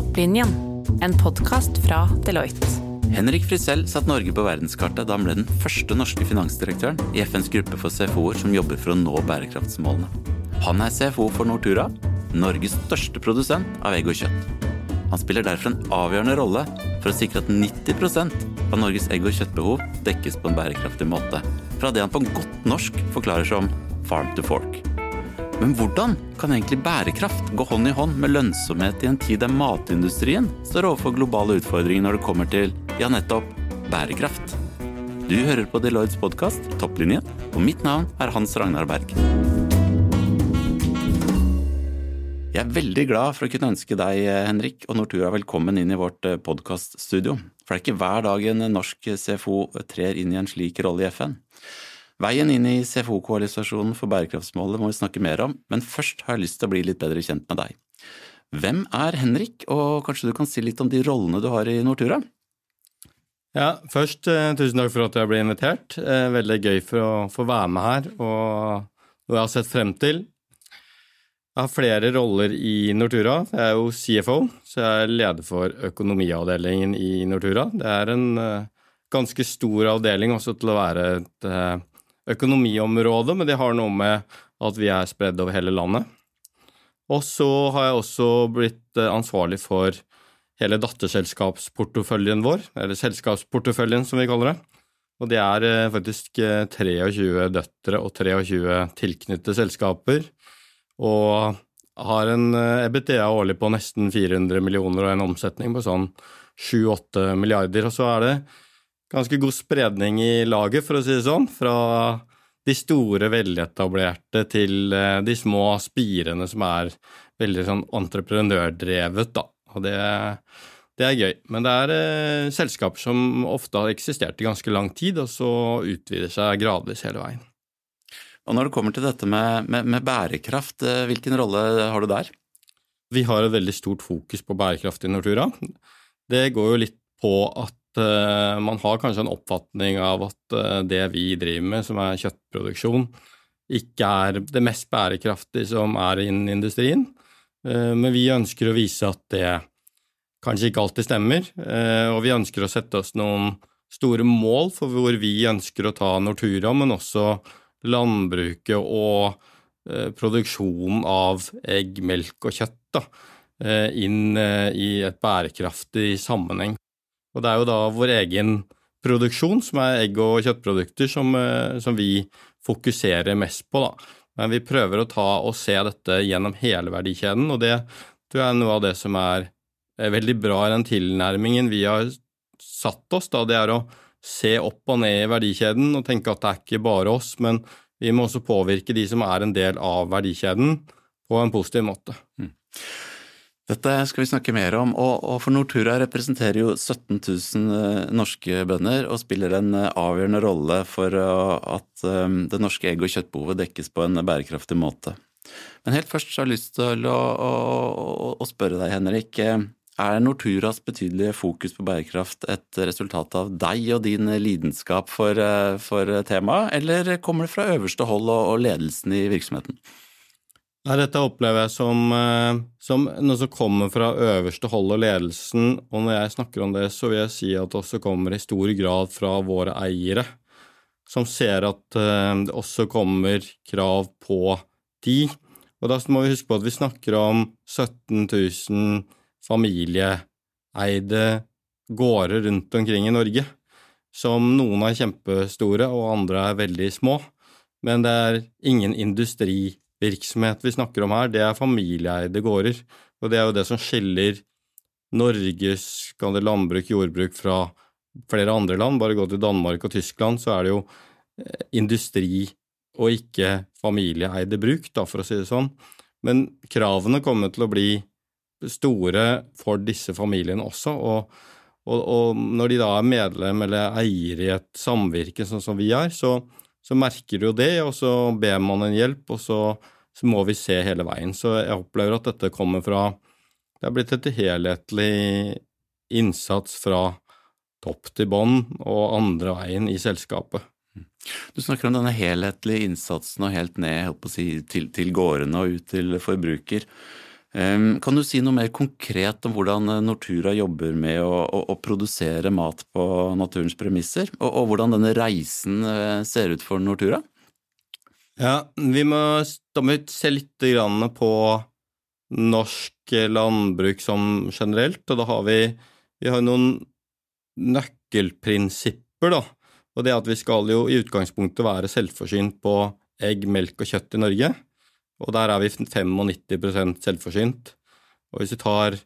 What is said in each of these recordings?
Topplinjen, en podkast fra Deloitte. Henrik Frisell satte Norge på verdenskartet da han ble den første norske finansdirektøren i FNs gruppe for CFO-er som jobber for å nå bærekraftsmålene. Han er CFO for Nortura, Norges største produsent av egg og kjøtt. Han spiller derfor en avgjørende rolle for å sikre at 90% av Norges egg- og kjøttbehov dekkes på en bærekraftig måte. Fra det han på godt norsk forklarer som farm to fork. Men hvordan kan egentlig bærekraft gå hånd i hånd med lønnsomhet i en tid der matindustrien står overfor globale utfordringer når det kommer til, ja, nettopp bærekraft? Du hører på Deloittes podkast Topplinjen, og mitt navn er Hans Ragnar Berg. Jeg er veldig glad for å kunne ønske deg, Henrik, og Nortura velkommen inn i vårt podkaststudio. For det er ikke hver dag en norsk CFO trer inn i en slik rolle i FN. Veien inn i CFO-koalisasjonen for bærekraftsmålet må vi snakke mer om, men først har jeg lyst til å bli litt bedre kjent med deg. Hvem er Henrik, og kanskje du kan si litt om de rollene du har i Nortura? Ja, først eh, tusen takk for at jeg ble invitert. Eh, veldig gøy for å få være med her, og noe jeg har sett frem til. Jeg har flere roller i Nortura. Jeg er jo CFO, så jeg er leder for økonomiavdelingen i Nortura. Det er en uh, ganske stor avdeling også til å være et uh, økonomiområde, men det har noe med at vi er spredd over hele landet. Og så har jeg også blitt uh, ansvarlig for hele datterselskapsporteføljen vår, eller selskapsporteføljen som vi kaller det. Og det er faktisk 23 døtre og 23 tilknyttede selskaper og har en eh, EBTA årlig på nesten 400 millioner og en omsetning på sånn 7-8 milliarder. Og så er det ganske god spredning i laget, for å si det sånn, fra de store, veletablerte til eh, de små spirene som er veldig sånn entreprenørdrevet, da. Og det, det er gøy. Men det er eh, selskaper som ofte har eksistert i ganske lang tid, og så utvider seg gradvis hele veien. Og når det kommer til dette med, med, med, bærekraft, eh, hvilken rolle har du der? Vi har et veldig stort fokus på bærekraft i Nortura. Det går jo litt på at man har kanskje en oppfatning av at uh, det vi driver med, som er kjøttproduksjon, ikke er det mest bærekraftige som er innen industrien. Uh, men vi ønsker å vise at det kanskje ikke alltid stemmer, og vi ønsker å sette oss noen store mål for hvor vi ønsker å ta Nortura, men også landbruket og eh, produksjonen av egg, melk og kjøtt da, eh, inn eh, i et bærekraftig sammenheng. Og det er jo da vår egen produksjon, som er egg- og kjøttprodukter, som, eh, som, vi fokuserer mest på. da. Men vi prøver å ta og se dette gjennom hele verdikjeden, og det tror jeg er noe av det som er veldig bra i den tilnærmingen vi har satt oss. da, Det er å se opp og ned i verdikjeden og tenke at det er ikke bare oss, men vi må også påvirke de som er en del av verdikjeden, på en positiv måte. Mm. Dette skal vi snakke mer om, og, for Nortura representerer jo 17 000 eh, norske bønder og spiller en eh, avgjørende rolle for eh, at det norske egg- og kjøttbehovet dekkes på en bærekraftig måte. Men helt først så har jeg lyst til å, å, å spørre deg, Henrik. Er Norturas betydelige fokus på bærekraft et resultat av deg og din lidenskap for, for temaet, eller kommer det fra øverste hold og ledelsen i virksomheten? Nei, dette opplever jeg som, eh, som, noe som kommer fra øverste hold og ledelsen, og når jeg snakker om det, så vil jeg si at det også kommer i stor grad fra våre eiere, som ser at eh, det også kommer krav på de. Og da må vi huske på at vi snakker om 17 000 familieeide gårder rundt omkring i Norge, som noen er kjempestore og andre er veldig små. Men det er ingen industrivirksomhet vi snakker om her, det er familieeide gårder. Og det er jo det som skiller Norges landbruk, jordbruk fra flere andre land. Bare gå til Danmark og Tyskland, så er det jo eh, industri og ikke familieeide bruk, da, for å si det sånn. Men kravene kommer til å bli store for disse familiene også. Og, og, og, når de da er medlem eller eier i et samvirke, sånn som vi er, så, så merker du jo det, og så ber man en hjelp, og så, så, må vi se hele veien. Så jeg opplever at dette kommer fra Det er blitt et helhetlig innsats fra topp til bånn og andre veien i selskapet. Du snakker om denne helhetlige innsatsen og helt ned si, til, til gårdene og ut til forbruker. Kan du si noe mer konkret om hvordan Nortura jobber med å, å, å produsere mat på naturens premisser, og, og, hvordan denne reisen ser ut for Nortura? Ja, vi må, se litt på norsk landbruk som generelt, og da har vi, vi har noen nøkkelprinsipper, da. Og det at vi skal jo i utgangspunktet være selvforsynt på egg, melk og kjøtt i Norge. Og der er vi 95% selvforsynt. Og hvis vi tar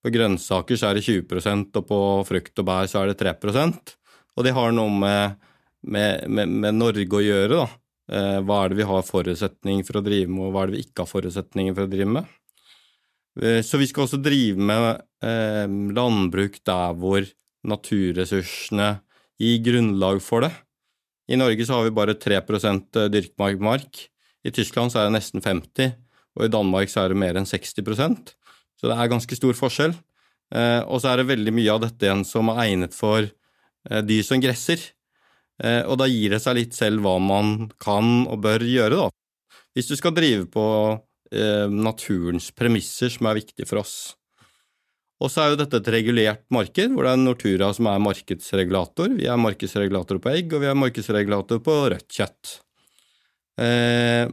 på grønnsaker, så er det 20% og på frukt og bær så er det 3% Og det har noe med, med, med, med Norge å gjøre, da. Eh, hva er det vi har forutsetning for å drive med, og hva er det vi ikke har forutsetninger for å drive med? Eh, så vi skal også drive med eh, landbruk der hvor naturressursene gir grunnlag for det. I Norge så har vi bare 3% dyrkbar mark. I Tyskland så er det nesten 50 og i Danmark så er det mer enn 60% Så det er ganske stor forskjell. Eh, og så er det veldig mye av dette igjen som er egnet for eh, dyr som gresser. Eh, og da gir det seg litt selv hva man kan og bør gjøre, da. Hvis du skal drive på naturens premisser, som er viktig for oss. Og så er jo dette et regulert marked, hvor det er Nortura som er markedsregulator. Vi er markedsregulator på egg, og vi er markedsregulator på rødt kjøtt. Eh,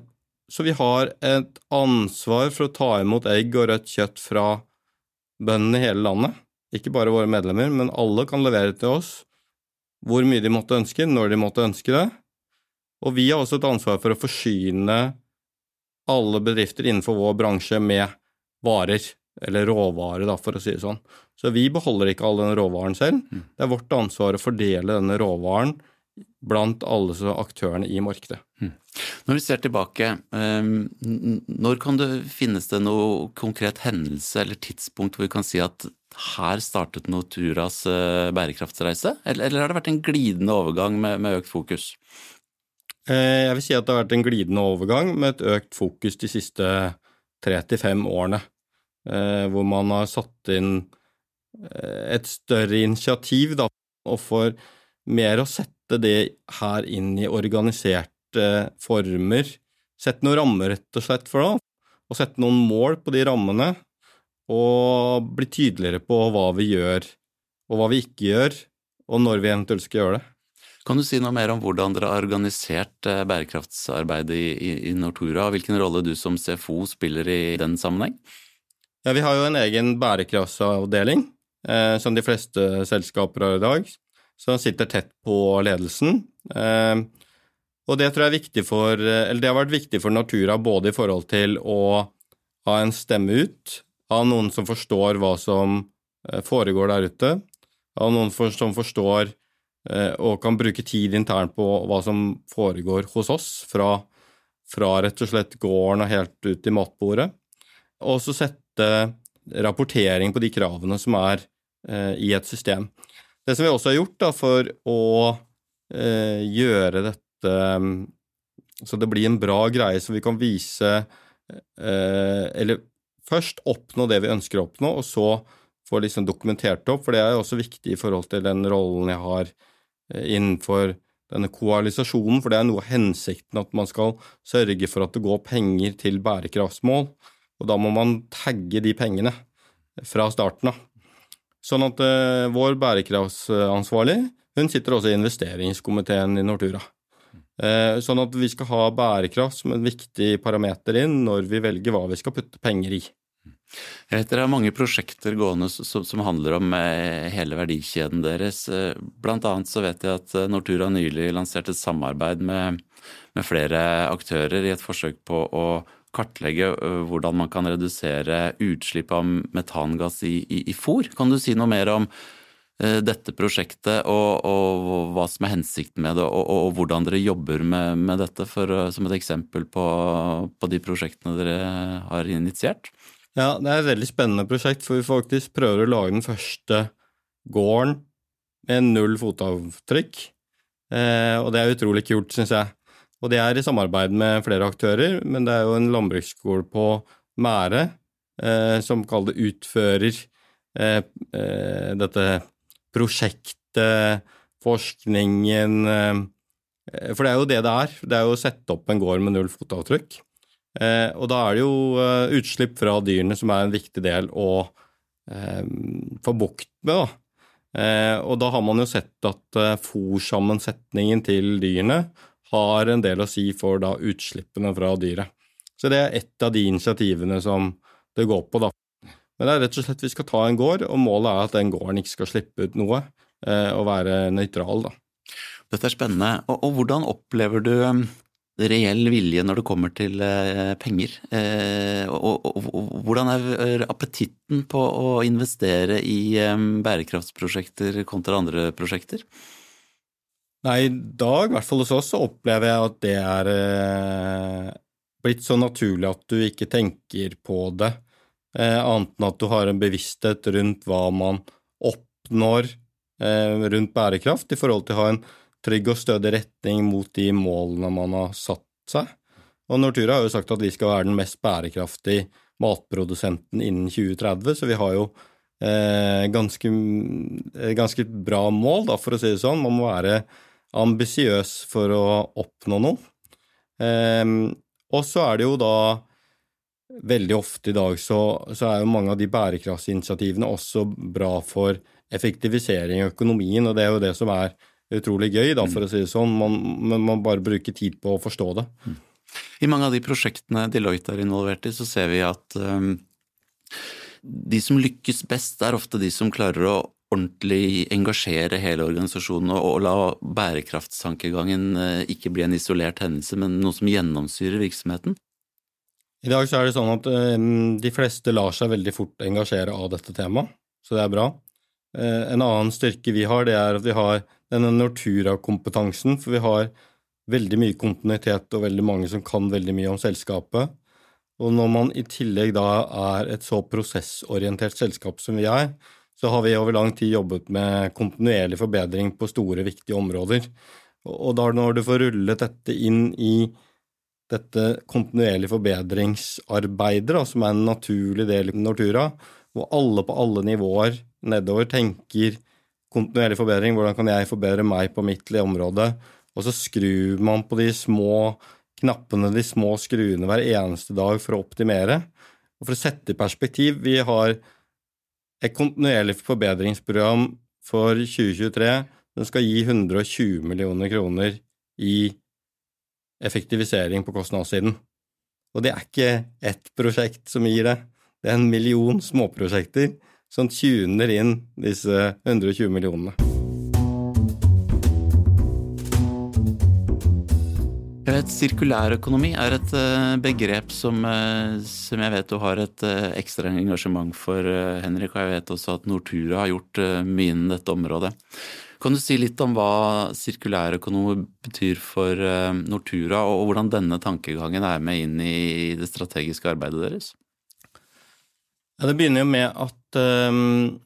så vi har et ansvar for å ta imot egg og rødt kjøtt fra bøndene i hele landet. Ikke bare våre medlemmer, men alle kan levere til oss hvor mye de måtte ønske, når de måtte ønske det. Og vi har også et ansvar for å forsyne alle bedrifter innenfor vår bransje med varer, eller råvarer, da, for å si det sånn. Så vi beholder ikke all den råvaren selv. Mm. Det er vårt ansvar å fordele denne råvaren blant alle aktørene i markedet. Når vi ser tilbake, ehm, når kan det finnes det noe konkret hendelse eller tidspunkt hvor vi kan si at her startet Norturas eh, bærekraftsreise, eller, har det vært en glidende overgang med, økt fokus? Eh, jeg vil si at det har vært en glidende overgang med et økt fokus de siste tre til fem årene, eh, hvor man har satt inn et større initiativ da, og får mer å sette det her inn i organiserte former. Sette noen rammer, rett og slett, for det. Og sette noen mål på de rammene. Og bli tydeligere på hva vi gjør, og hva vi ikke gjør, og når vi eventuelt skal gjøre det. Kan du si noe mer om hvordan dere har organisert eh, bærekraftsarbeidet i, i, i Nortura, og hvilken rolle du som CFO spiller i den sammenheng? Ja, Vi har jo en egen bærekraftsavdeling, eh, som de fleste selskaper har i dag han sitter tett på ledelsen. Eh, og det tror jeg er viktig for Eller det har vært viktig for Natura både i forhold til å ha en stemme ut, ha noen som forstår hva som eh, foregår der ute, ha noen som forstår eh, og kan bruke tid internt på hva som foregår hos oss, fra, fra rett og slett gården og helt ut i matbordet, og så sette rapportering på de kravene som er i et system. Det som vi også har gjort da, for å eh, gjøre dette så det blir en bra greie, så vi kan vise eh, Eller først oppnå det vi ønsker å oppnå, og så få liksom dokumentert opp, for det er også viktig i forhold til den rollen jeg har eh, innenfor denne koalisasjonen, for det er noe av hensikten at man skal sørge for at det går penger til bærekraftsmål, og da må man tagge de pengene fra starten av. Sånn at vår bærekraftsansvarlig hun sitter også i investeringskomiteen i Nortura. Uh, sånn at vi skal ha bærekraft som en viktig parameter inn når vi velger hva vi skal putte penger i. Jeg vet Dere har mange prosjekter gående som, som handler om eh, hele verdikjeden deres. Blant annet så vet jeg at Nortura nylig lanserte et samarbeid med, med flere aktører i et forsøk på å kartlegge hvordan man kan redusere utslipp av metangass i, i, i fôr. Kan du si noe mer om dette prosjektet og, og, hva som er hensikten med det, og, og hvordan dere jobber med, med dette, for, som et eksempel på, på, de prosjektene dere har initiert? Ja, det er et veldig spennende prosjekt, for vi faktisk prøver å lage den første gården med null fotavtrykk. Eh, og det er utrolig kult, syns jeg. Og det er i samarbeid med flere aktører, men det er jo en landbruksskole på Mære eh, som kaller det utfører eh, eh, dette prosjektet, forskningen eh, For det er jo det det er. Det er jo å sette opp en gård med null fotavtrykk. Eh, og da er det jo eh, utslipp fra dyrene som er en viktig del å få bukt med, da. Og da har man jo sett at eh, fòrsammensetningen til dyrene har en del å si for da utslippene fra dyret. Så det er ett av de initiativene som det går på, da. Men det er rett og slett vi skal ta en gård, og målet er at den gården ikke skal slippe ut noe, eh, og være nøytral, da. Dette er spennende. Og, og hvordan opplever du um, reell vilje når det kommer til eh, penger? Eh, og, og, og, hvordan er appetitten på å investere i eh, bærekraftsprosjekter kontra andre prosjekter? Nei, i dag, i hvert fall hos oss, så opplever jeg at det er blitt så naturlig at du ikke tenker på det, annet enn at du har en bevissthet rundt hva man oppnår eh, rundt bærekraft, i forhold til å ha en trygg og stødig retning mot de målene man har satt seg. Og Nortura har jo sagt at vi skal være den mest bærekraftige matprodusenten innen 2030, så vi har jo eh, ganske, eh, ganske, bra mål, da, for å si det sånn. Man må være ambisiøs for å oppnå noe. Eh, og så er det jo da veldig ofte i dag så, så er jo mange av de bærekraftsinitiativene også bra for effektivisering i økonomien, og det er jo det som er utrolig gøy, da, for å si det sånn. Man, man man bare bruker tid på å forstå det. I mange av de prosjektene Deloitte er involvert i, så ser vi at um, de som lykkes best, er ofte de som klarer å ordentlig engasjere hele organisasjonen og, og la bærekraftstankegangen uh, ikke bli en isolert hendelse, men noe som gjennomsyrer virksomheten. I dag så er det sånn at um, de fleste lar seg veldig fort engasjere av dette temaet, så det er bra. Uh, en annen styrke vi har, det er at vi har denne Nortura-kompetansen, for vi har veldig mye kontinuitet og veldig mange som kan veldig mye om selskapet. Og når man i tillegg da er et så prosessorientert selskap som vi er, så har vi over lang tid jobbet med kontinuerlig forbedring på store, viktige områder. Og da når du får rullet dette inn i dette kontinuerlige forbedringsarbeidet, som er en naturlig del i Nortura, hvor alle på alle nivåer nedover tenker kontinuerlig forbedring. Hvordan kan jeg forbedre meg på mitt område? Og så skrur man på de små knappene, de små skruene, hver eneste dag for å optimere. Og for å sette i perspektiv, vi har et kontinuerlig forbedringsprogram for 2023 som skal gi 120 millioner kroner i effektivisering på kostnadssiden. Og det er ikke ett prosjekt som gir det, det er en million småprosjekter som tuner inn disse 120 millionene. Jeg vet Sirkulærøkonomi er et eh, begrep som, eh, som, jeg vet du har et eh, ekstra engasjement for, Henrik. Og jeg vet også at Nortura har gjort mye innen dette området. Kan du si litt om hva sirkulærøkonomi betyr for Nortura, og hvordan denne tankegangen er med inn i det strategiske arbeidet deres? Ja, det begynner jo med at um,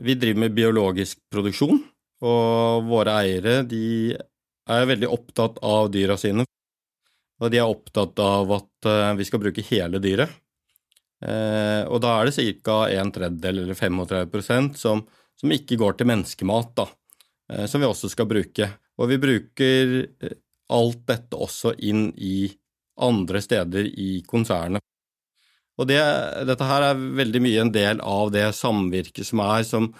vi driver med biologisk produksjon, og våre eiere de er veldig opptatt av dyra sine. Og de er opptatt av at uh, vi skal bruke hele dyret. Uh, og da er det ca. en tredjedel, eller 35% som, som ikke går til menneskemat, da, som vi også skal bruke. Og vi bruker alt dette også inn i andre steder i konsernet. Og det, dette her er veldig mye en del av det samvirket som er, som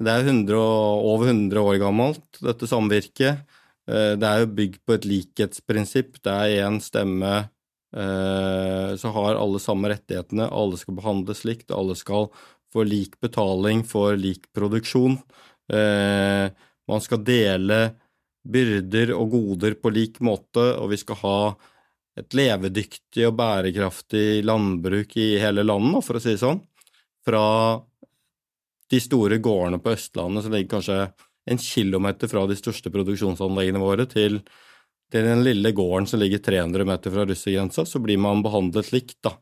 Det er 100, over 100 år gammelt, dette samvirket. Eh, det er jo bygd på et likhetsprinsipp. Det er én stemme, eh, så har alle samme rettighetene. Alle skal behandles likt, alle skal få lik betaling for lik produksjon. Eh, man skal dele byrder og goder på lik måte, og vi skal ha et levedyktig og bærekraftig landbruk i hele landet, for å si det sånn. Fra de store gårdene på Østlandet som ligger kanskje en kilometer fra de største produksjonsanleggene våre, til, til den lille gården som ligger 300 meter fra russergrensa, så blir man behandlet likt, da.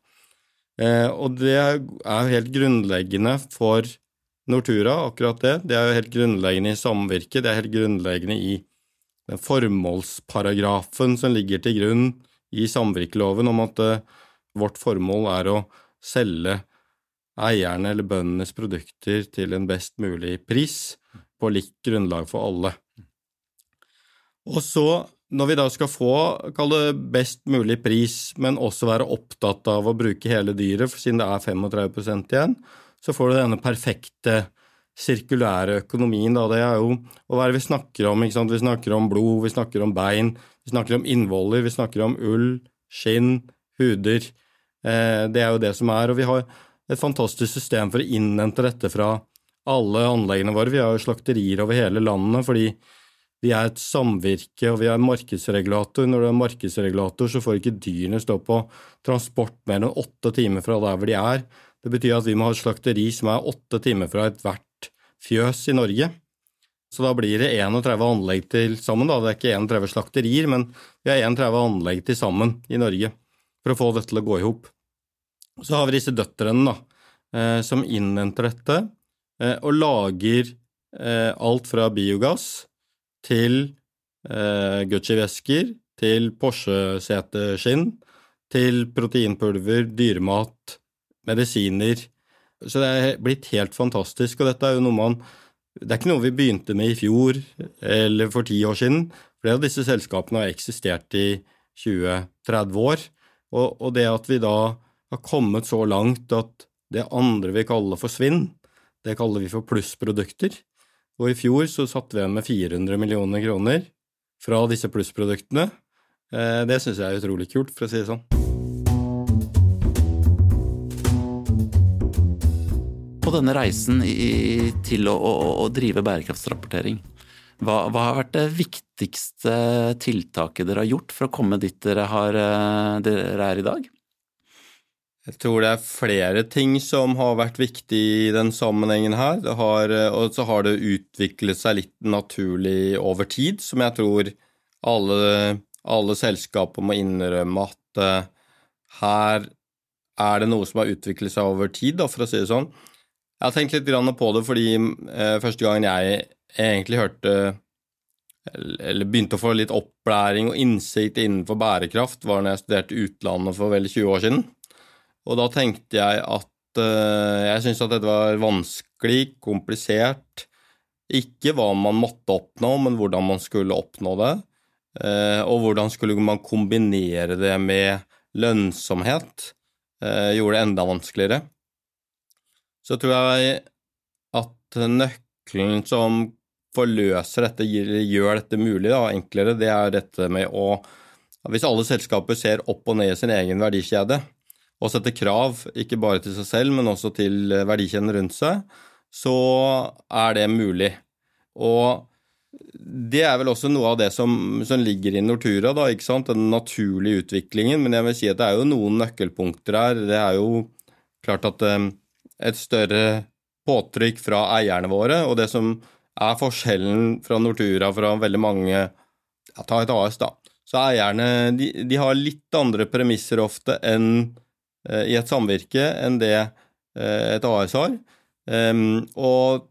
Eh, og det er jo helt grunnleggende for Nortura, akkurat det. Det er jo helt grunnleggende i samvirket, det er helt grunnleggende i den formålsparagrafen som ligger til grunn i samvirkeloven om at uh, vårt formål er å selge eierne eller bøndenes produkter til en best mulig pris på likt grunnlag for alle. Og så når vi da skal få, kall det best mulig pris, men også være opptatt av å bruke hele dyret, siden det er 35% igjen, så får du denne perfekte sirkulære økonomien. Da. Det er jo hva er det vi snakker om? Vi snakker om blod, vi snakker om bein, vi snakker om innvoller, vi snakker om ull, skinn, huder. Eh, det er jo det som er. Og vi har et fantastisk system for å innhente dette fra alle anleggene våre. Vi har jo slakterier over hele landet fordi vi er et samvirke og vi er markedsregulator. Når du er markedsregulator, så får ikke dyrene stå på transport mer enn åtte timer fra der hvor de er. Det betyr at vi må ha et slakteri som er åtte timer fra ethvert fjøs i Norge. Så da blir det 31 anlegg til sammen. Da. Det er ikke 31 slakterier, men vi har 31 anlegg til sammen i Norge for å få dette til å gå i hop. Så har vi disse døtrene da, eh, som innhenter dette eh, og lager eh, alt fra biogass til Gucci-vesker, til Porsche-seteskinn, til proteinpulver, dyremat, medisiner. Så det er blitt helt fantastisk, og dette er jo noe man Det er ikke noe vi begynte med i fjor eller for ti år siden. Flere av disse selskapene har eksistert i 20-30 år, og, og det at vi da har kommet så langt at det andre vi kaller for svinn, det kaller vi for plussprodukter. Og i fjor så satte vi igjen med 400 millioner kroner fra disse plussproduktene. Eh, det syns jeg er utrolig kult, for å si det sånn. På denne reisen i, til å, å, å, drive bærekraftsrapportering, hva, hva, har vært det viktigste tiltaket dere har gjort for å komme dit dere, har, eh, dere er i dag? Jeg tror det er flere ting som har vært viktig i den sammenhengen her. Har, og så har det utviklet seg litt naturlig over tid, som jeg tror alle, alle selskaper må innrømme at uh, her er det noe som har utviklet seg over tid, da, for å si det sånn. Jeg har tenkt litt på det fordi uh, første gangen jeg egentlig hørte eller begynte å få litt opplæring og innsikt innenfor bærekraft, var når jeg studerte utlandet for vel 20 år siden. Og da tenkte jeg at uh, jeg syntes at dette var vanskelig, komplisert. Ikke hva man måtte oppnå, men hvordan man skulle oppnå det. Uh, og hvordan skulle man kombinere det med lønnsomhet. Gjorde det enda vanskeligere. Så tror jeg at nøkkelen som forløser dette, gjør dette mulig, da, enklere, det er dette med å Hvis alle selskaper ser opp og ned i sin egen verdikjede, og setter krav, ikke bare til seg selv, men også til verdikjeden rundt seg, så er det mulig. Og det er vel også noe av det som, som ligger i Nortura, da, ikke sant? den naturlige utviklingen. Men jeg vil si at det er jo noen nøkkelpunkter her. Det er jo klart at um, et større påtrykk fra eierne våre, og det som er forskjellen fra Nortura fra veldig mange ja, Ta et AS, da. Så eierne de, de har litt andre premisser ofte enn Eh, i et samvirke enn det eh, et AS har, og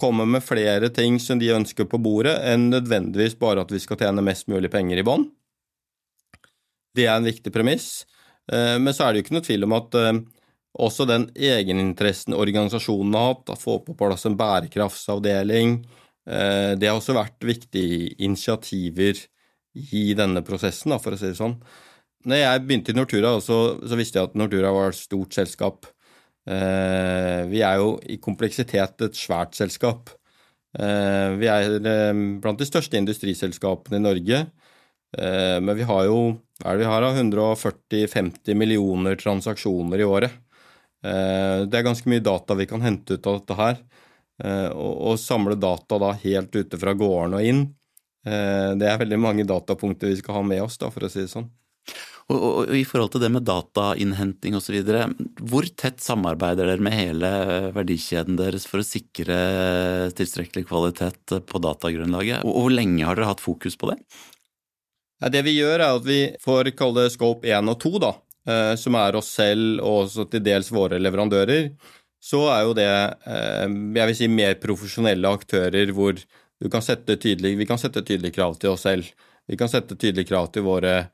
kommer med flere ting som de ønsker på bordet, enn nødvendigvis bare at vi skal tjene mest mulig penger i bånn. Det er en viktig premiss, eh, men så er det jo ikke noe tvil om at også den egeninteressen organisasjonen har hatt, å få på plass en bærekraftsavdeling, det har også vært viktige initiativer i denne prosessen, for å si det sånn. Når jeg begynte i Nortura, så, visste jeg at Nortura var et stort selskap. Eh, vi er jo i kompleksitet et svært selskap. Eh, vi er eh, blant de største industriselskapene i Norge. Eh, men vi har jo hva er det vi har, 140-50 millioner transaksjoner i året. Eh, det er ganske mye data vi kan hente ut av dette her. Eh, og, samle data da helt ute fra gården og inn. det er veldig mange datapunkter vi skal ha med oss, da, for å si det sånn. Og, og, og, I forhold til det med datainnhenting osv., hvor tett samarbeider dere med hele verdikjeden deres for å sikre tilstrekkelig kvalitet på datagrunnlaget, og, og hvor lenge har dere hatt fokus på det? Ja, det vi gjør, er at vi får kalle det scope 1 og 2, da, eh, som er oss selv og også til dels våre leverandører. Så er jo det eh, jeg vil si mer profesjonelle aktører hvor kan tydelig, vi kan sette tydelige krav til oss selv. Vi kan sette tydelige krav til våre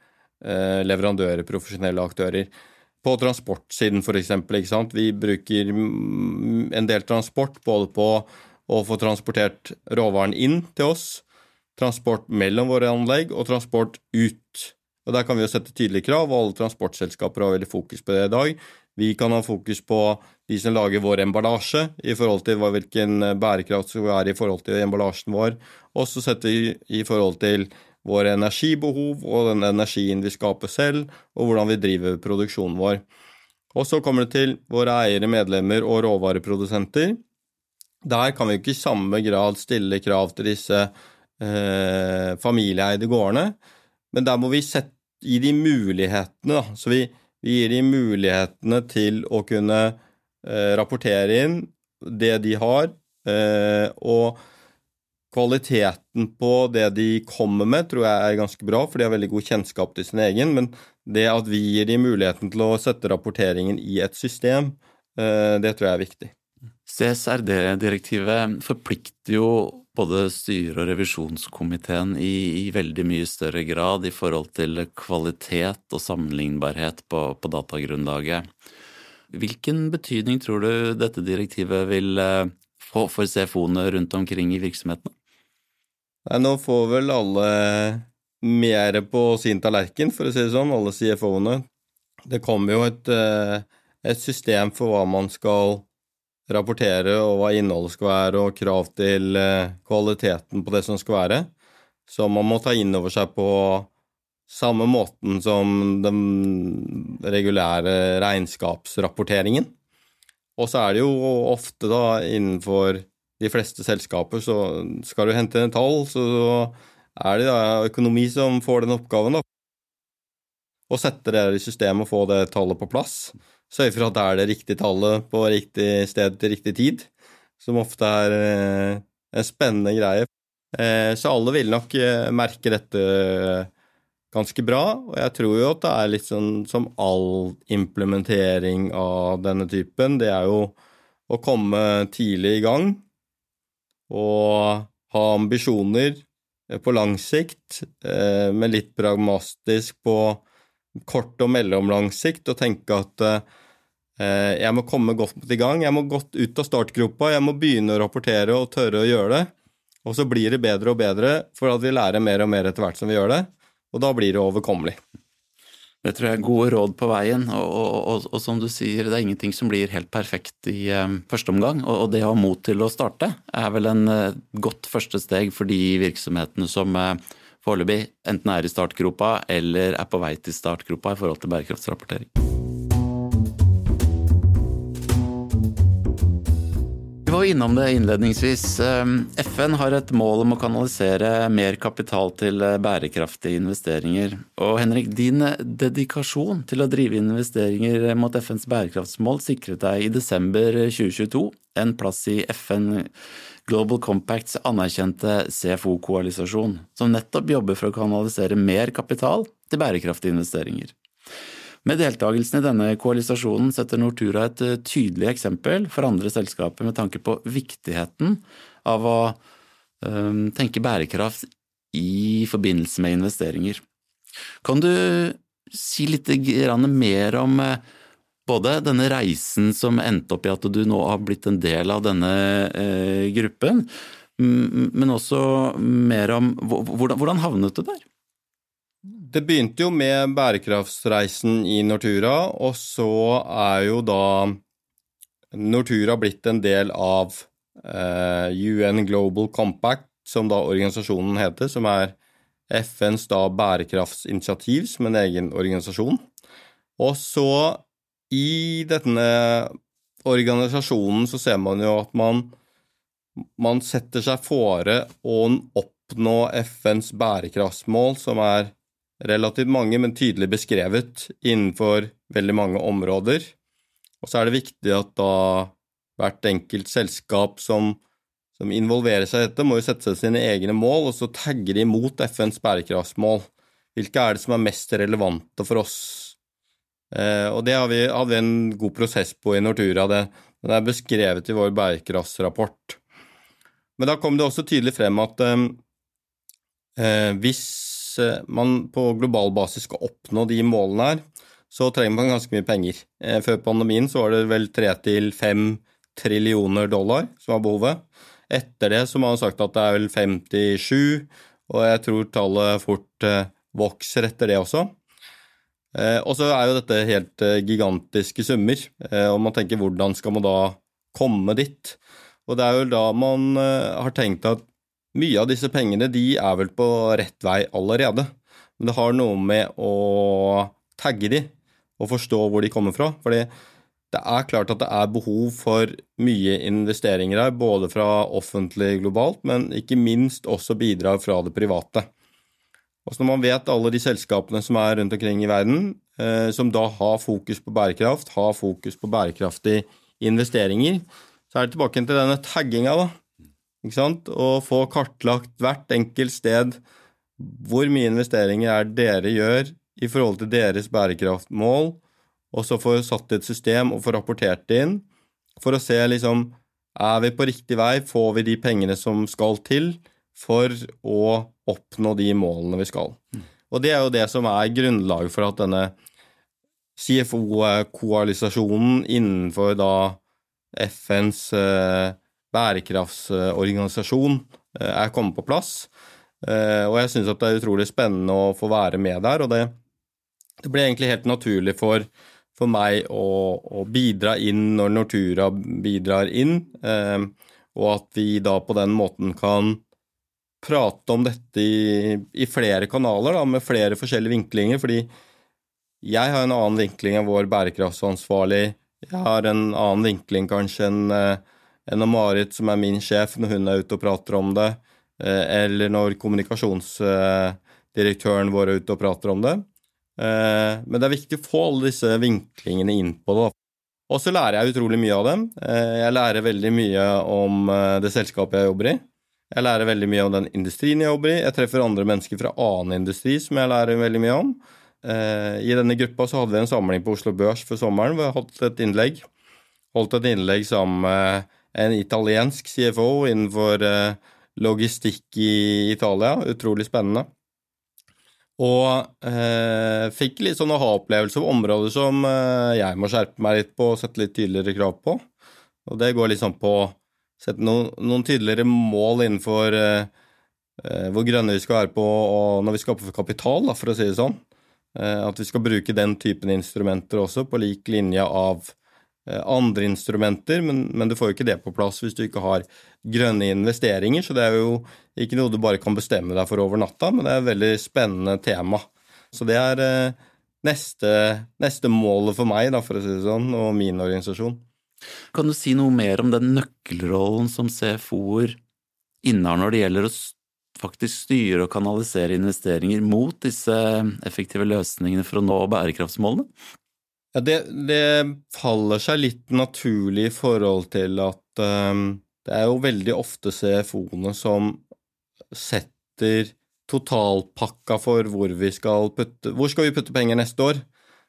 Eh, leverandører, profesjonelle aktører. På transportsiden f.eks. Vi bruker en del transport både på å få transportert råvaren inn til oss, transport mellom våre anlegg og transport ut. Og Der kan vi jo sette tydelige krav, og alle transportselskaper har veldig fokus på det i dag. Vi kan ha fokus på de som lager vår emballasje, i forhold til hvilken bærekraft som er i forhold til emballasjen vår. Og så setter vi i forhold til våre energibehov og den energien vi skaper selv, og hvordan vi driver produksjonen vår. Og så kommer det til våre eiere, medlemmer og råvareprodusenter. Der kan vi ikke i samme grad stille krav til disse eh, familieeide gårdene, men der må vi sette, gi de mulighetene. Da. Så vi, vi, gir de mulighetene til å kunne eh, rapportere inn det de har, eh, og kvaliteten på det de kommer med, tror jeg er ganske bra, for de har veldig god kjennskap til sin egen. Men det at vi gir de muligheten til å sette rapporteringen i et system, eh, det tror jeg er viktig. CSRD-direktivet forplikter jo både styret og revisjonskomiteen i, i, veldig mye større grad i forhold til kvalitet og sammenlignbarhet på, på datagrunnlaget. Hvilken betydning tror du dette direktivet vil eh, få for CFO-ene rundt omkring i virksomhetene? Nei, nå får vel alle mer på sin tallerken, for å si det sånn, alle CFO-ene. Det kommer jo et, eh, et, system for hva man skal rapportere, og hva innholdet skal være, og krav til eh, kvaliteten på det som skal være. Så man må ta inn over seg på samme måten som den regulære regnskapsrapporteringen. Og så er det jo ofte da innenfor de fleste selskaper så skal du hente en tall, så er det da økonomi som får den oppgaven, da. Å sette det i systemet og få det tallet på plass. Sørge for at det er det riktige tallet på riktig sted til riktig tid, som ofte er eh, en spennende greie. Eh, så alle vil nok eh, merke dette ganske bra, og jeg tror jo at det er litt sånn som all implementering av denne typen, det er jo å komme tidlig i gang og ha ambisjoner på lang sikt, men litt pragmatisk på kort og mellomlang sikt, og tenke at jeg må komme godt i gang, jeg må godt ut av startgropa, jeg må begynne å rapportere og tørre å gjøre det. Og så blir det bedre og bedre, for at vi lærer mer og mer etter hvert som vi gjør det. Og da blir det overkommelig. Det tror jeg er gode råd på veien, og, og, og, og, som du sier, det er ingenting som blir helt perfekt i um, første omgang. Og, det å ha mot til å starte er vel en uh, godt første steg for de virksomhetene som uh, foreløpig enten er i startgropa eller er på vei til startgropa i forhold til bærekraftsrapportering. Var innom det innledningsvis. Ehm, FN har et mål om å kanalisere mer kapital til eh, bærekraftige investeringer. Og Henrik, din dedikasjon til å drive investeringer mot FNs bærekraftsmål sikret deg i desember 2022 en plass i FN Global Compacts anerkjente CFO-koalisasjon, som nettopp jobber for å kanalisere mer kapital til bærekraftige investeringer. Med deltakelsen i denne koalisasjonen setter Nortura et eh, tydelig eksempel for andre selskaper med tanke på viktigheten av å um, tenke bærekraft i forbindelse med investeringer. Kan du si litt mer om eh, både denne reisen som endte opp i at du nå har blitt en del av denne eh, gruppen, men også mer om hvordan, hvordan havnet du der? Det begynte jo med bærekraftsreisen i Nortura, og så er jo da Nortura blitt en del av eh, UN Global Compact, som da organisasjonen heter, som er FNs da bærekraftsinitiativ som en egen organisasjon. Og så, i denne organisasjonen, så ser man jo at man, man setter seg fore å oppnå FNs bærekraftsmål, som er relativt mange, men tydelig beskrevet innenfor veldig mange områder. Og så er det viktig at da hvert enkelt selskap som, som involverer seg i dette, må jo sette seg sine egne mål, og så tagge de mot FNs bærekraftsmål. Hvilke er det som er mest relevante for oss? Eh, og det har vi, hadde vi en god prosess på i Nortura. Det, den er beskrevet i vår bærekraftsrapport. Men da kom det også tydelig frem at eh, eh hvis man på global basis skal oppnå de målene her, så trenger man ganske mye penger. Eh, før pandemien så var det vel tre til fem trillioner dollar som var behovet. Etter det så må man ha sagt at det er vel 57, og jeg tror tallet fort eh, vokser etter det også. Eh, og så er jo dette helt eh, gigantiske summer, eh, og man tenker hvordan skal man da komme dit? Og det er jo da man har tenkt at mye av disse pengene de er vel på rett vei allerede. Men det har noe med å tagge de og forstå hvor de kommer fra. fordi det er klart at det er behov for mye investeringer her, både fra offentlig globalt, men ikke minst også bidrag fra det private. Og når man vet alle de selskapene som er rundt omkring i verden, eh, som da har fokus på bærekraft, har fokus på bærekraftige investeringer, så er det tilbake til denne tagginga, da. Å få kartlagt hvert enkelt sted hvor mye investeringer er dere gjør i forhold til deres bærekraftmål, og så få satt et system og få rapportert det inn, for å se liksom er vi på riktig vei, får vi de pengene som skal til for å oppnå de målene vi skal. Og det er jo det som er grunnlaget for at denne CFO-koalisasjonen innenfor da FNs eh, bærekraftsorganisasjon eh, er kommet på plass. Eh, og jeg syns det er utrolig spennende å få være med der, og det, det ble egentlig helt naturlig for, for meg å, å, bidra inn når Nortura bidrar inn, og at vi da på den måten kan prate om dette i, i flere kanaler, da, med flere forskjellige vinklinger, fordi jeg har en annen vinkling enn vår bærekraftsansvarlig. Jeg har en annen vinkling kanskje enn eh, enn Marit, som er min sjef, når hun er ute og prater om det, eh, eller når kommunikasjonsdirektøren vår er ute og prater om det. Eh, men det er viktig å få alle disse vinklingene inn på det. Og så lærer jeg utrolig mye av dem. Jeg lærer veldig mye om det selskapet jeg jobber i. Jeg lærer veldig mye om den industrien jeg jobber i. Jeg treffer andre mennesker fra annen industri som jeg lærer veldig mye om. Eh, I denne gruppa så hadde vi en samling på Oslo Børs for sommeren hvor jeg holdt et innlegg. Holdt et innlegg sammen med en italiensk CFO innenfor eh, logistikk i Italia. Utrolig spennende. Og eh, fikk litt sånn aha-opplevelse på områder som eh, jeg må skjerpe meg litt på og sette litt tydeligere krav på. Og det går liksom på å sette noen, noen tydeligere mål innenfor eh, eh, hvor grønne vi skal være på når vi skaper kapital, da, for å si det sånn. Eh, at vi skal bruke den typen instrumenter også, på lik linje av andre instrumenter, men, men, du får jo ikke det på plass hvis du ikke har grønne investeringer, så det er jo ikke noe du bare kan bestemme deg for over natta, men det er et veldig spennende tema. Så det er neste, neste målet for meg, da, for å si det sånn, og min organisasjon. Kan du si noe mer om den nøkkelrollen som CFO-er innehar når det gjelder å faktisk styre og kanalisere investeringer mot disse effektive løsningene for å nå bærekraftsmålene? Ja, det, det faller seg litt naturlig i forhold til at um, det er jo veldig ofte CFO-ene som setter totalpakka for hvor vi skal putte Hvor skal vi putte penger neste år?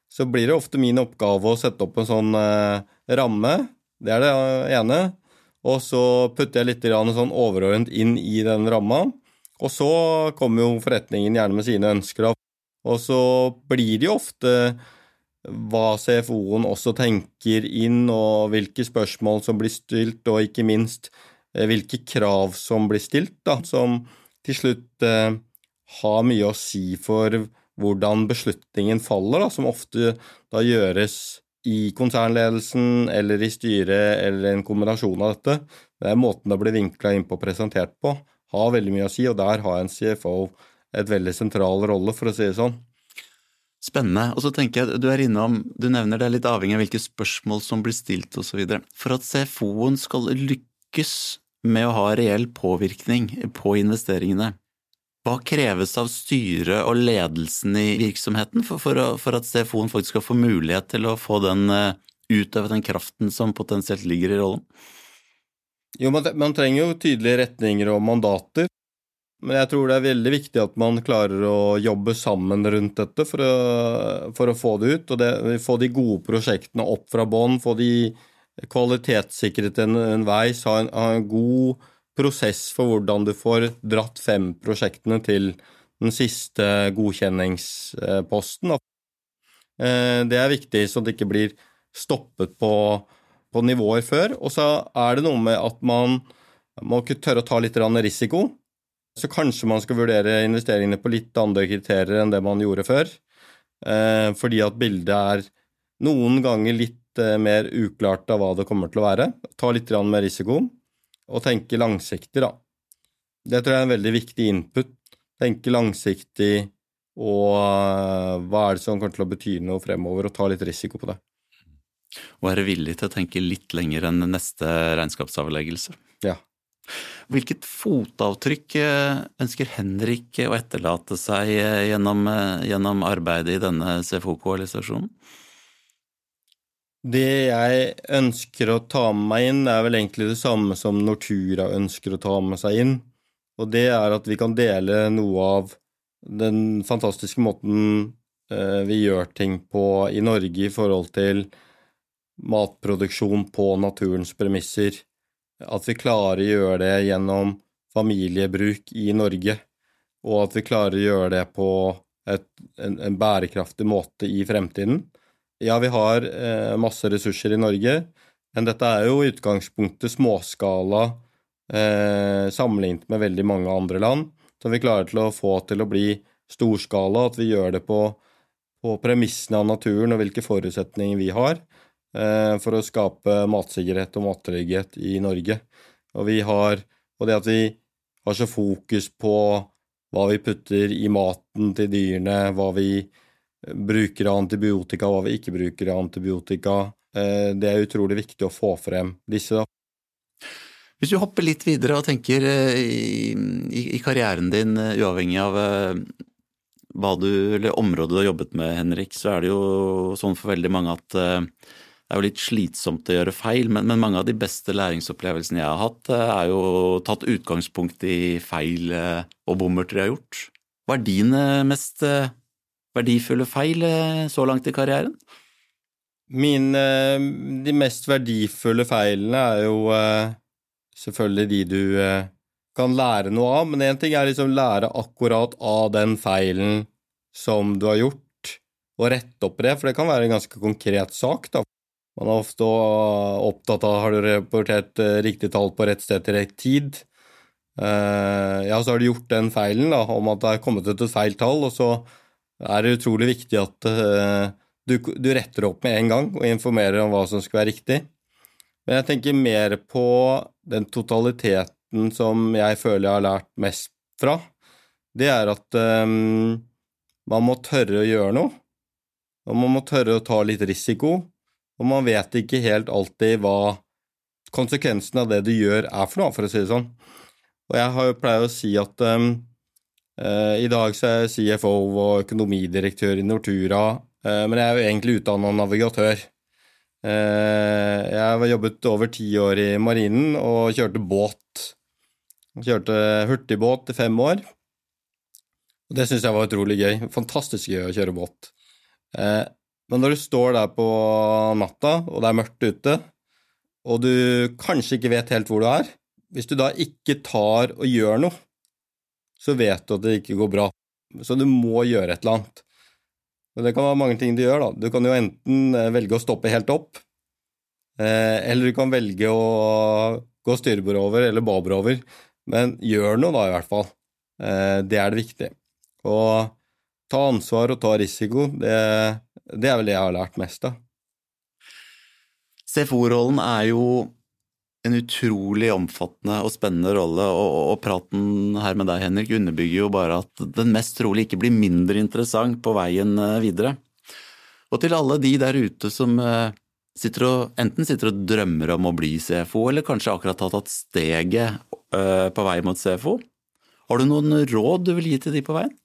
Så blir det ofte min oppgave å sette opp en sånn uh, ramme. Det er det ene. Og så putter jeg litt sånn overordnet inn i den ramma. Og så kommer jo forretningen gjerne med sine ønsker, og så blir det jo ofte hva CFO-en også tenker inn, og hvilke spørsmål som blir stilt, og ikke minst eh, hvilke krav som blir stilt, da, som til slutt eh, har mye å si for hvordan beslutningen faller, da, som ofte da gjøres i konsernledelsen eller i styret eller en kombinasjon av dette. Det er måten det blir vinkla inn på og presentert på, har veldig mye å si, og der har en CFO et veldig sentral rolle, for å si det sånn. Spennende. Og så tenker jeg, du er innom, du nevner det er litt avhengig av hvilke spørsmål som blir stilt osv. For at CFO-en skal lykkes med å ha reell påvirkning på investeringene, hva kreves av styret og ledelsen i virksomheten for, for, for at CFO-en faktisk skal få mulighet til å få den eh, utøve den kraften som potensielt ligger i rollen? Jo, man, trenger jo tydelige retninger og mandater. Men jeg tror det er veldig viktig at man klarer å jobbe sammen rundt dette for å, for å få det ut. Og det, få de gode prosjektene opp fra bånn, få de kvalitetssikret vei, ha en, ha en, god prosess for hvordan du får dratt fem prosjektene til den siste godkjenningsposten. Eh, det er viktig, så det ikke blir stoppet på på nivåer før. Og så er det noe med at man må tørre å ta litt risiko. Så kanskje man skal vurdere investeringene på litt andre kriterier enn det man gjorde før. Eh, fordi at bildet er noen ganger litt eh, mer uklart av hva det kommer til å være. Ta litt mer risiko, og tenke langsiktig, da. Det tror jeg er en veldig viktig input. Tenke langsiktig og eh, hva er det som kommer til å bety noe fremover, og ta litt risiko på det. Og være villig til å tenke litt lenger enn neste regnskapsavleggelse. Ja. Hvilket fotavtrykk eh, ønsker Henrik å etterlate seg eh, gjennom, gjennom arbeidet i denne CFO-koalisasjonen? Det jeg ønsker å ta med meg inn, er vel egentlig det samme som Nortura ønsker å ta med seg inn, og det er at vi kan dele noe av den fantastiske måten eh, vi gjør ting på i Norge i forhold til matproduksjon på naturens premisser. At vi klarer å gjøre det gjennom familiebruk i Norge, og at vi klarer å gjøre det på et, en, en, bærekraftig måte i fremtiden. Ja, vi har eh, masse ressurser i Norge, men dette er jo i utgangspunktet småskala eh, sammenlignet med veldig mange andre land som vi klarer til å få til å bli storskala, at vi gjør det på, på premissene av naturen og hvilke forutsetninger vi har for å skape matsikkerhet og mattrygghet i Norge. Og, har, og det at vi har så fokus på hva vi putter i maten til dyrene, hva vi bruker av antibiotika, hva vi ikke bruker av antibiotika, eh, det er utrolig viktig å få frem disse. Hvis du hopper litt videre og tenker eh, i, i, i karrieren din, eh, uavhengig av eh, hva du, eller området du har jobbet med, Henrik, så er det jo sånn for veldig mange at det er jo litt slitsomt å gjøre feil, men, men mange av de beste læringsopplevelsene jeg har hatt, er jo tatt utgangspunkt i feil og bommerter jeg har gjort. Hva er dine mest verdifulle feil så langt i karrieren? Mine, de mest verdifulle feilene er jo selvfølgelig de du eh, kan lære noe av, men én ting er liksom lære akkurat av den feilen som du har gjort, og rette opp det, for det kan være en ganske konkret sak, da. Man er ofte opptatt av har du rapportert eh, riktig tall på rett sted til rett tid. Eh, ja, så har du gjort den feilen da, om at det er kommet ut et feil tall, og så er det utrolig viktig at du, du retter opp med en gang og informerer om hva som skal være riktig. Men jeg tenker mer på den totaliteten som jeg føler jeg har lært mest fra. Det er at um, man må tørre å gjøre noe, og man må tørre å ta litt risiko, og man vet ikke helt alltid hva konsekvensen av det du gjør, er for noe, for å si det sånn. Og jeg har jo pleier å si at um, uh, i dag så er jeg CFO og økonomidirektør i Nortura, uh, men jeg er jo egentlig utdanna navigatør. Eh, jeg har jobbet over ti år i marinen og kjørte båt. Kjørte hurtigbåt i fem år. Og det syns jeg var utrolig gøy. Fantastisk gøy å kjøre båt. Men når du står der på natta, og det er mørkt ute, og du kanskje ikke vet helt hvor du er Hvis du da ikke tar og gjør noe, så vet du at det ikke går bra. Så du må gjøre et eller annet. Og det kan være mange ting du gjør, da. Du kan jo enten eh, velge å stoppe helt opp, eh, eller du kan velge å gå styrbord over eller babord Men gjør noe, da, i hvert fall. Eh, det er det viktige. Og ta ansvar og ta risiko, det, det er vel det jeg har lært mest da. CFO-rollen er jo en utrolig omfattende og spennende rolle, og, og, praten her med deg, Henrik, underbygger jo bare at den mest trolig ikke blir mindre interessant på veien eh, videre. Og til alle de der ute som eh, sitter og, enten sitter og drømmer om å bli CFO, eller kanskje akkurat har tatt steget uh, på vei mot CFO, har du noen råd du vil gi til de på veien?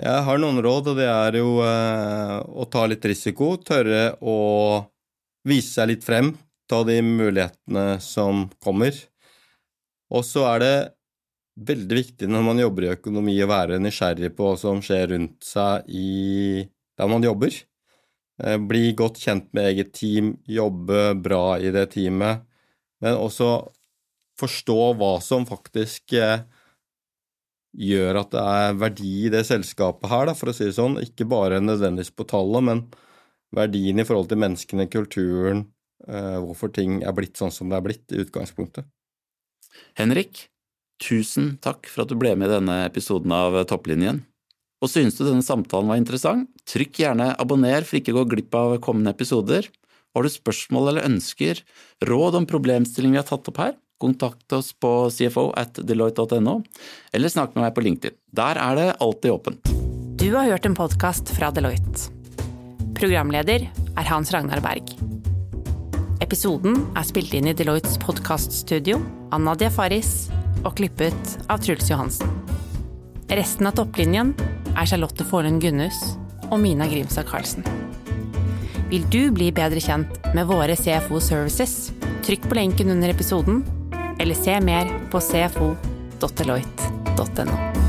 Jeg har noen råd, og det er jo eh, å ta litt risiko, tørre å vise seg litt frem, Ta de mulighetene som kommer. Og så er det veldig viktig når man jobber i økonomi, å være nysgjerrig på hva som skjer rundt seg i der man jobber. Eh, bli godt kjent med eget team, jobbe bra i det teamet, men også forstå hva som faktisk eh, gjør at det er verdi i det selskapet her, da, for å si det sånn. Ikke bare nødvendigvis på tallet, men verdien i forhold til menneskene, kulturen, Eh, hvorfor ting er blitt sånn som det er blitt i utgangspunktet. Henrik, tusen takk for at du ble med i denne episoden av Topplinjen. Og synes du denne samtalen var interessant, trykk gjerne abonner for ikke å gå glipp av kommende episoder. Har du spørsmål eller ønsker, råd om problemstillinger vi har tatt opp her, kontakt oss på cfo at deloitte.no, eller snakk med meg på LinkedIn. Der er det alltid åpent. Du har hørt en podkast fra Deloitte. Programleder er Hans Ragnar Berg. Episoden er spilt inn i Deloittes podkaststudio av Nadia Faris og klippet av Truls Johansen. Resten av topplinjen er Charlotte Forlund Gunnhus og Mina Grimstad Karlsen. Vil du bli bedre kjent med våre CFO Services? Trykk på lenken under episoden, eller se mer på cfo.deloitte.no.